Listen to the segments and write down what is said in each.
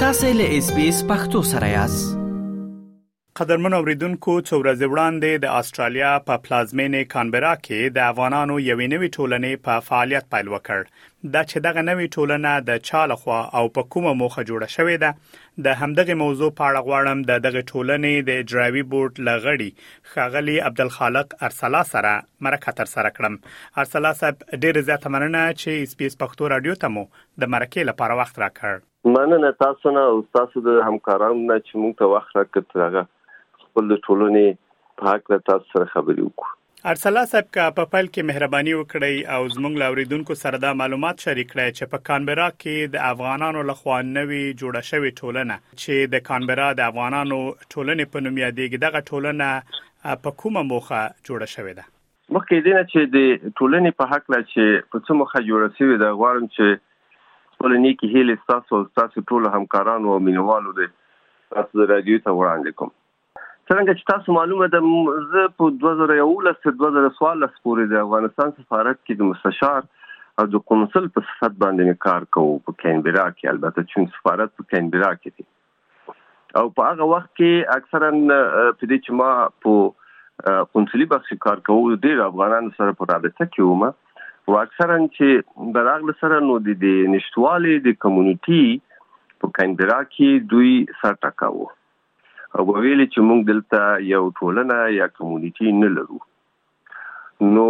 تاسو له اس بي اس پختو سره یاست قدرمن اوریدونکو څو ورځې وړاندې د استرالیا په پلازمینې کانبرا کې د افغانانو یوې نوې ټولنې په فعالیت پیل وکړ دا چې دغه نوې ټولنه د چا لخوا او په کومه موخه جوړه شوې ده د همدغه موضوع په اړه غواړم د دغه ټولنې د اجرایوي بورډ لغړي خاغلی عبدالخالق ارسلا سره مرکه تر سره کړم ارسلا صاحب ډیر زیاته مننه چې اس پی اس پښتو رادیو ته مو د مرکه لپاره وخت راکړ مننه تاسو نه او تاسو د همکارانو نه چې موږ ته وخت راکړ هغه خپل د ټولنې په حق له تاسو سره خبرې وکړو ارسلا صاحب که په پیل کې مهرباني وکړئ او زموږ لاوریدونکو سره دا معلومات شریک کړئ چې په کانبرا کې د افغانانو لخوا نوي جوړه شوې ټولنه چې د کانبرا د افغانانو ټولنې په نوم یادېږي دغه ټولنه په کومه موخه جوړه شوې ده؟ مخکې دې نه چې د ټولنې په هکله چې په څه موخه جوړه شوې ده، غواړم چې خپلې نېکې هیلې ستاسو او ستاسو ټولو همکارانو او مینوالو د تاسو د رادیو ته وړاندې کوم. څرنګه چې تاسو معلومه ده، زه په دوه زره یوولس تر دوه زره څوارلس پورې د افغانستان سفارت کې د مستشار او د قونسل په صفت باندې مې کار کاوه، په کینبرا کې، البته چون سفارت په کینبرا کې دی. او په هغه وخت کې اکثرا په دې چې ما په قونسلي بخش کار کوو ډېر افغانان سره په رابطه کې ومه او اکثرا چې دراغله سره نو د دې نشټوالي د کمیونټي په کندرا کې دوی سر ټکاو او ویل چې موږ دلته یو ټولنه یا کمیونټي نه لرو نو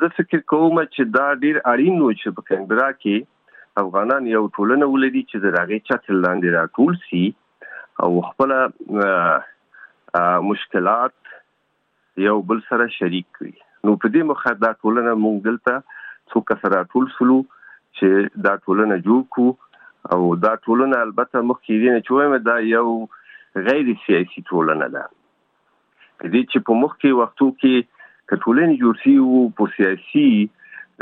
زه فکر کوم چې دا ډیر اړین و چې په کندرا کې افغانان یو ټولنه ولري چې د هغه چتر لاندې راټول سي او خپل مشکلات یو بل سره شریک کړي نو په دې مخه دا ټولنه مونږ دلته څو کسره ټول سلو چې دا ټولنه جوړ کو او دا ټولنه البته مخکې دینه چې وایم دا یو غیر سیاسي ټولنه ده د دې چې په مخ کې وختو کې که ټولنې جوړ شي او په سیاسي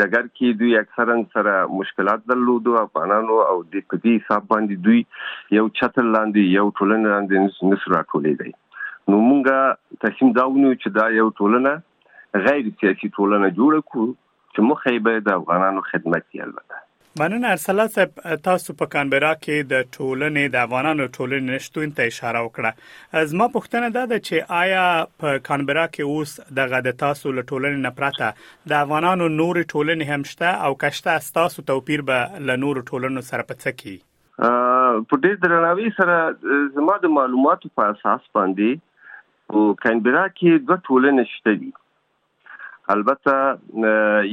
دګر کې دوی اکثرا سره مشکلات درلودو افغانانو او د پدې حساب باندې دوی یو چتر لاندې یو ټولنه لاندې نسو راټولې دی نو مونږه تصمیم دا ونیو چې دا یو ټولنه غیر سیاسي ټولنه جوړه کړو چې موخه یې به د افغانانو خدمت وي البته. مننه ارسلا صاحب تاسو په کانبرا کې د ټولنې د افغانانو ټولنې نشتون ته اشاره وکړه زما پوښتنه دا ده چې آیا په کانبرا کې اوس دغه د تاسو له ټولنې نه پرته د افغانانو نور ټولنې هم شته او کشته تاسو توپیر به له نور ټولنو سره په څه کې په ډېر درناوي سره زما د معلوماتو په اساس باندې په کانبرا کې دوه ټولنې شته دي البته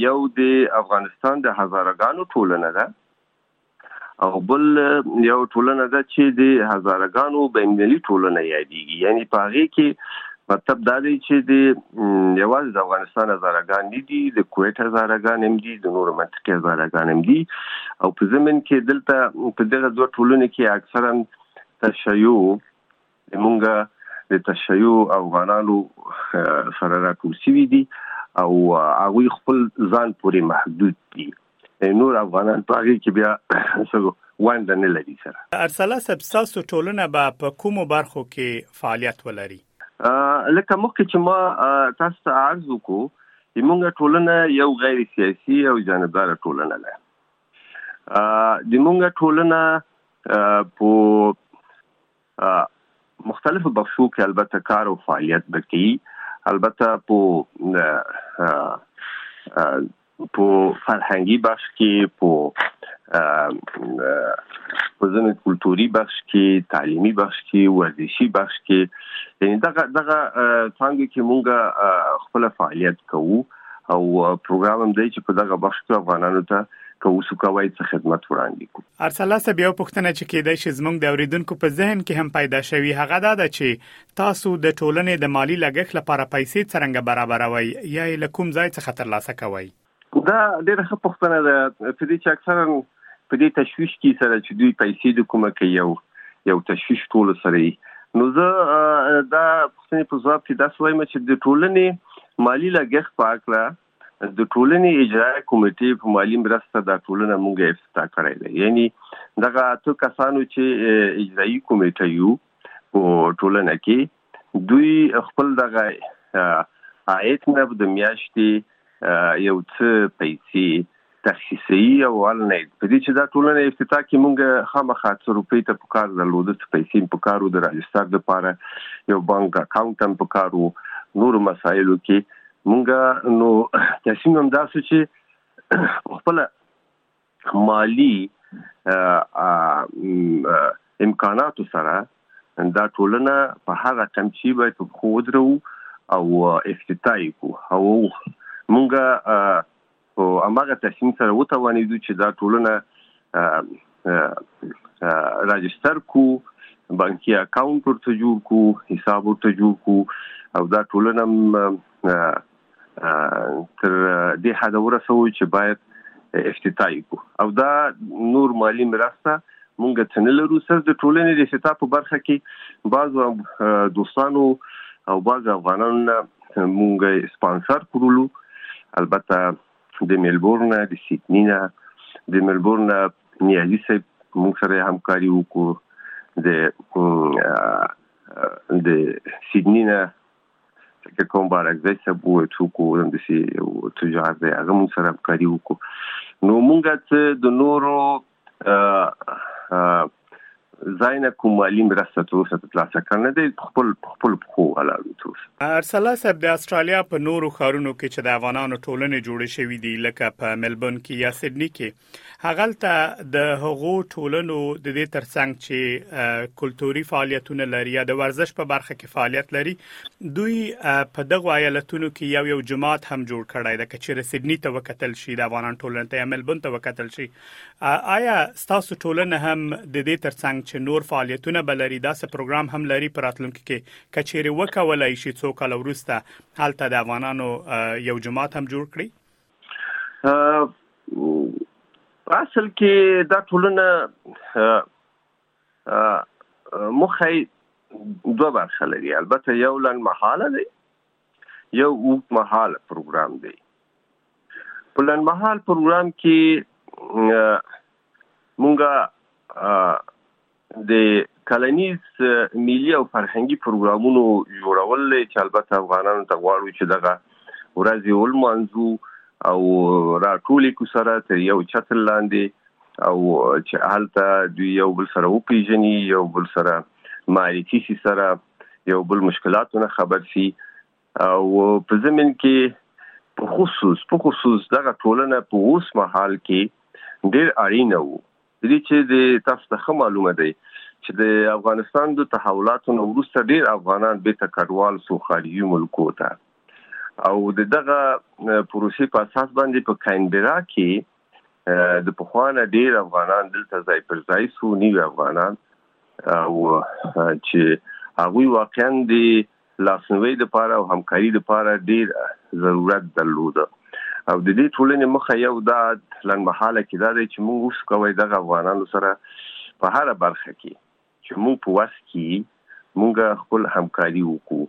یو د افغانستان د هزارګانو ټولنه ده او بل یو ټولنه ده چې د هزارګانو بینالمللي ټولنه یادېږي یعنی په هغه کې مطلب دا دی چې د یوازې د افغانستان هزارګان نه دي د کویټ هزارګان هم دي د نورو منطقې هزارګان هم دي او په زمين کې دلته په دغه دوه ټولنې کې اکثرا تشیع زمونږ د تشیع افغانانو سره راټول شوي دي او هغوی خپل ځان پورې محدود دي نور افغانان په هغه کې بیا څه ونده نه لري سره ارسلا صاحب تاسو ټولنه به په کومو برخو کې فعالیت ولري لکه مخکې چې ما تاسو ته عرض وکړو زمونږ ټولنه یو غیر سیاسي او جانبدار ټولنه ده د مونږ ټولنه په مختلفو بخشو کې البته کار او فعالیت بکی البته په په فرهنګي بخش کې په په ځینې کلتوري بخش کې تعلیمي بخش کې ورزشي بخش کې یعنی دغه دغه څنګه کې مونږ خپل فعالیت کوو او پروګرام هم دی چې په دغه بخش کې افغانانو ته کوو سو کوي څه خدمت وړاندې کوو ارسلاسه بیا پوښتنه چې کېدای شي زموږ د اوریدونکو په ذهن کې هم پیدا شوي هغه دا ده چې تاسو د ټولنې د مالی لګښت لپاره پیسې څرنګه برابروي یا یې له کوم ځای څخه ترلاسه کوئ؟ دا ډېره ښه پوښتنه ده څه دې چې اکثرا په دې تشویش کې سره چې دوی پیسې د کومه کې یو یو تشویش ټول سره نو زه دا پوښتنې په ځواب کې دا سوایم چې د ټولنې مالی لګښت پاکړه د ټولنې اجرایه کمیټې په مالی مرسته دا ټولنه مونږه افتتاح کړې ده یعنی دغه اته کسانو چې اجرایی کمیټه یو په ټولنه کې دوی خپل دغه عاید نه د میاشتې یو څه پیسې تخصیصي او النید په دې چې دا ټولنه افتتاح کې مونږ خامخا څو روپۍ ته پکار درلود څه پیسې پکارو د راجستر لپاره یو بانک اکاونټ هم پکارو نور مسایلو کې مونږ نو تصمیم هم داسو چې خپل مالی امکانات سره دا ټولنه په هغه تمچی به په خو درو او افتتاح کو او مونږه او هماغه تصمیم سره وتوانیدو چې دا ټولنه راجستر کو بانکي اکاونټ ورته جوړ کو حساب ورته جوړ کو او دا ټولنه تر دې حد ورسو چې باید افتتاح کو او دا نور مالی مرسته مونږ ته نه لرو سر د ټولنې د افتتاح په برخه کې بعضو دوستانو او بعض افغانانو مونږ یې سپانسر کړلو البته د ملبورن د سیدنی نه د ملبورن نیازی صاحب مونږ سره همکاري وکړو د د سیدنی نه چې کوم بارکزی صاحب وو څوک وو د سی تجار دی هغه مونږ سره همکاري وکړو نو مونږ ته د نورو ځای نه کوم مالي مرسته تر اوسه ترلاسه کړې نه دی خپل خپل پخو ولاړ یو تر اوسه ارسلا صاحب د استرالیا په نورو ښارونو کې چې د افغانانو ټولنې جوړې شوې دي لکه په ملبورن کې یا سېډني کې هغلته د هغو ټولنو د دې ترڅنګ چې کلتوري فعالیتونه لري یا د ورزش په برخه کې فعالیت لري دوی په دغو ایالتونو کې یو یو جماعت هم جوړ کړی د کچېره سېډني ته وکتل شي د افغانان ټولنې ته یا ملبورن ته وکتل شي آیا ستاسو ټولنه هم د دې ترڅنګ چې نور فعالیتونه بلري داسې پروګرام هم لري پر راتلونکو کې کچېرې وکولای شي څو کال وروسته هلته د افغانانو یو جماعت هم جوړ کړي اصل کې دا ټولنه مخه دوه برخه لري البته یو لن محاله دی یو اوږد مهاله پروګرام دی په لنډمهال پروګرام کې مونږه د کلنیز ملي او فرهنګي پروګرامونو جوړول لري چې البته افغانانو ته غواړو چې دغه ورځي ولمانځو او راټولې کو سره تر یو چتر لاندې او چې حالت دوی یو بل سره وپیژني یو بل سره معرفي سره یو بل مشکلاتو نه خبر سي او په زمين کې په خصوص په خصوص دغه ټولنه په اوس مهال کې ډیر اړین وو د دې چې د تاسو ته معلومه دی چې د افغانستان د تحولاتو نو وروسته ډیر افغانان به ته کډوال سو خارجي ملکو ته او دغه پروسې په اساس باندې په کینبرا کې د پخوانه ډیر افغانان دلته ځای پر ځای سو نیو افغانان او چې هغه واقعا د لاسنوي د پاره او همکاري د پاره ډیر ضرورت درلود او د دې ټولنې مخه یو دا لنډمحاله کې دا دی چې موږ اوس کوی د افغانانو سره په هر برخه کې چې موږ په وس کې موږ خپل همکاري وکړو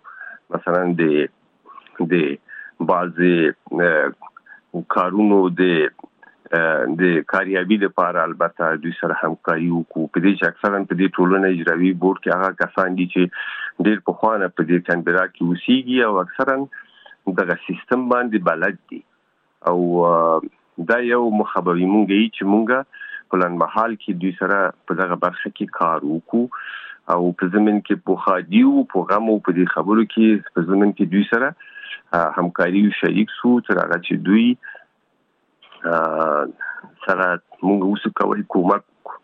مثلا د د بعضې کارونو د د کاریابی لپاره البته دوی سره همکاري وکړو په دې چې اکثرا په دې ټولنه اجرایی بورډ کې هغه کسان دي چې ډیر په خوانه په دې کانبرا کې وسیږي او اکثرا دغه سیستم باندې بلد دي او دا یو مخه به وي مونږ یې چې مونږ په لنډمهال کې دوی سره په دغه برخه کې کار وکړو او په ضمن کې په ښادي او په غم او په دې خبرو کې په ضمن کې دوی سره همکاري او شریک سو تر هغه چې دوی سره مونږ اوس کوي کومک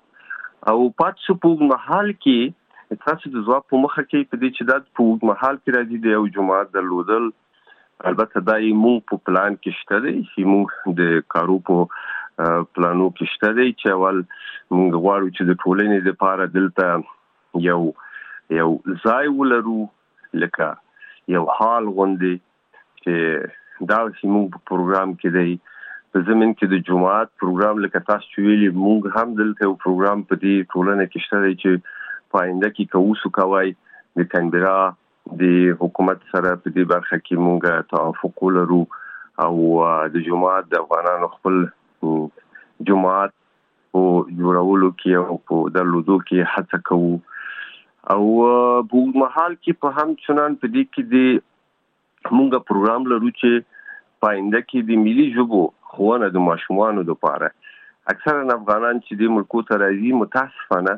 او پات شو په محل کې تاسو د ځواب په مخه کې په دې چې دا په محل کې راځي د یو جماعت درلودل البته دا یې مونږ په پلان کې شته دی چې مونږ د کارو په پلانو کې شته دی چې اول مونږ غواړو چې د ټولنې لپاره دلته یو یو ځای ولرو لکه یو حال غوندي چې دا چې مونږ په پروګرام کې دی په زمين کې د جماعت پروګرام لکه تاسو چې ویلي مونږ هم دلته یو پروګرام په دې ټولنه کې شته چې پاینده کې کوو سو کوي د کندرا د حکومت سره په دې برخه کې مونږه توافق ولرو او د جماعت د افغانانو خپل جماعت په جوړولو کې او په درلودو کې هڅه کوو او په محل کې په هم چنان په دې کې د مونږه پروګرام لرو چې پاینده کې د ملي ژبو خوونه د ماشومانو لپاره اکثرا افغانان چې د ملکو ته راځي متاسفانه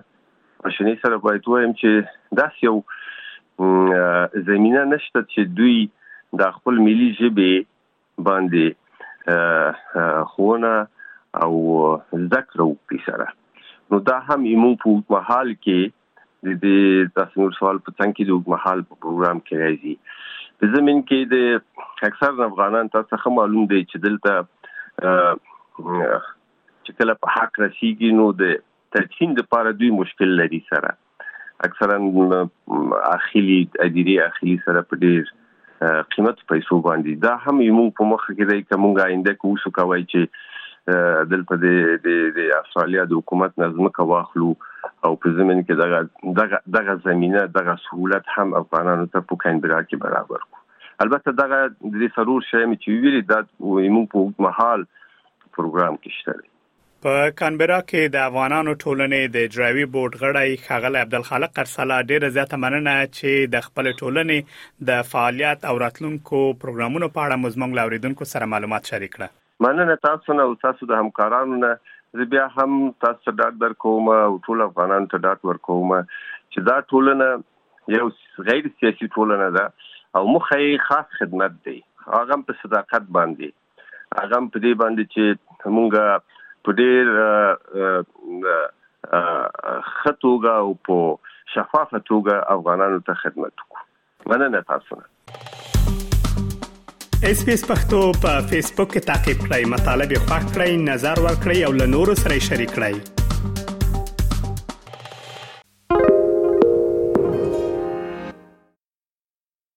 اشنی سره باید وایم چې داس یو زمينه نشته چې دوی د خپل ملي ژبه باندې خونه او ذکر او پیسره نو دا هم ایمو په محل کې د دې تاسو سوال په څنګه کې د محل په پروګرام کې راځي په زمين کې د اکثر افغانان تاسو څخه معلوم دی چې دلته چې کله په حق رسیدي نو د تر چین د پاره دوی مشکل لري سره اکثرا اخیلی اديري اخیلی سره په ډیر قیمت پیسو باندې دا هم یمو په مخ کې دی کومه آینده کو وسو کوي چې دلته د د استرالیا د حکومت نظم کا واخلو او په زمين کې دغه دغه دغه زمينه دغه سہولت هم افغانانو ته په کندرا کې برابر کو البته دغه د سرور شې چې ویلي دا یمو په محل پروګرام کې شته په کانبرا کې د افغانانو ټولنې د اجرایوي بورډ غړی ښاغلی عبدالخالق قرسلا ډیره زیاته مننه چې د خپل ټولنې د فعالیت او راتلونکو پروګرامونو په اړه مو زموږ له اوریدونکو سره معلومات شریک کړه. مننه تاسو نه او تاسو د همکارانو نه. زه بیا هم تاسو ته ډاډ درکوم او ټول افغانانو ته ډاډ ورکوم چې دا ټولنه یو غیر سیاسي ټولنه ده او مخه یې خاص خدمت دی هغه په صداقت باندې هغه هم په دې باندې چې موږ په ډېر ښه توګه او په شفافه توګه افغانانو ته خدمت وکړو مننه تاسو نه اس پی اس پختو په فیسبوک کې تا کې پلی مطلب یو فاک کړئ نظر ور کړئ او له نورو سره شریک کړئ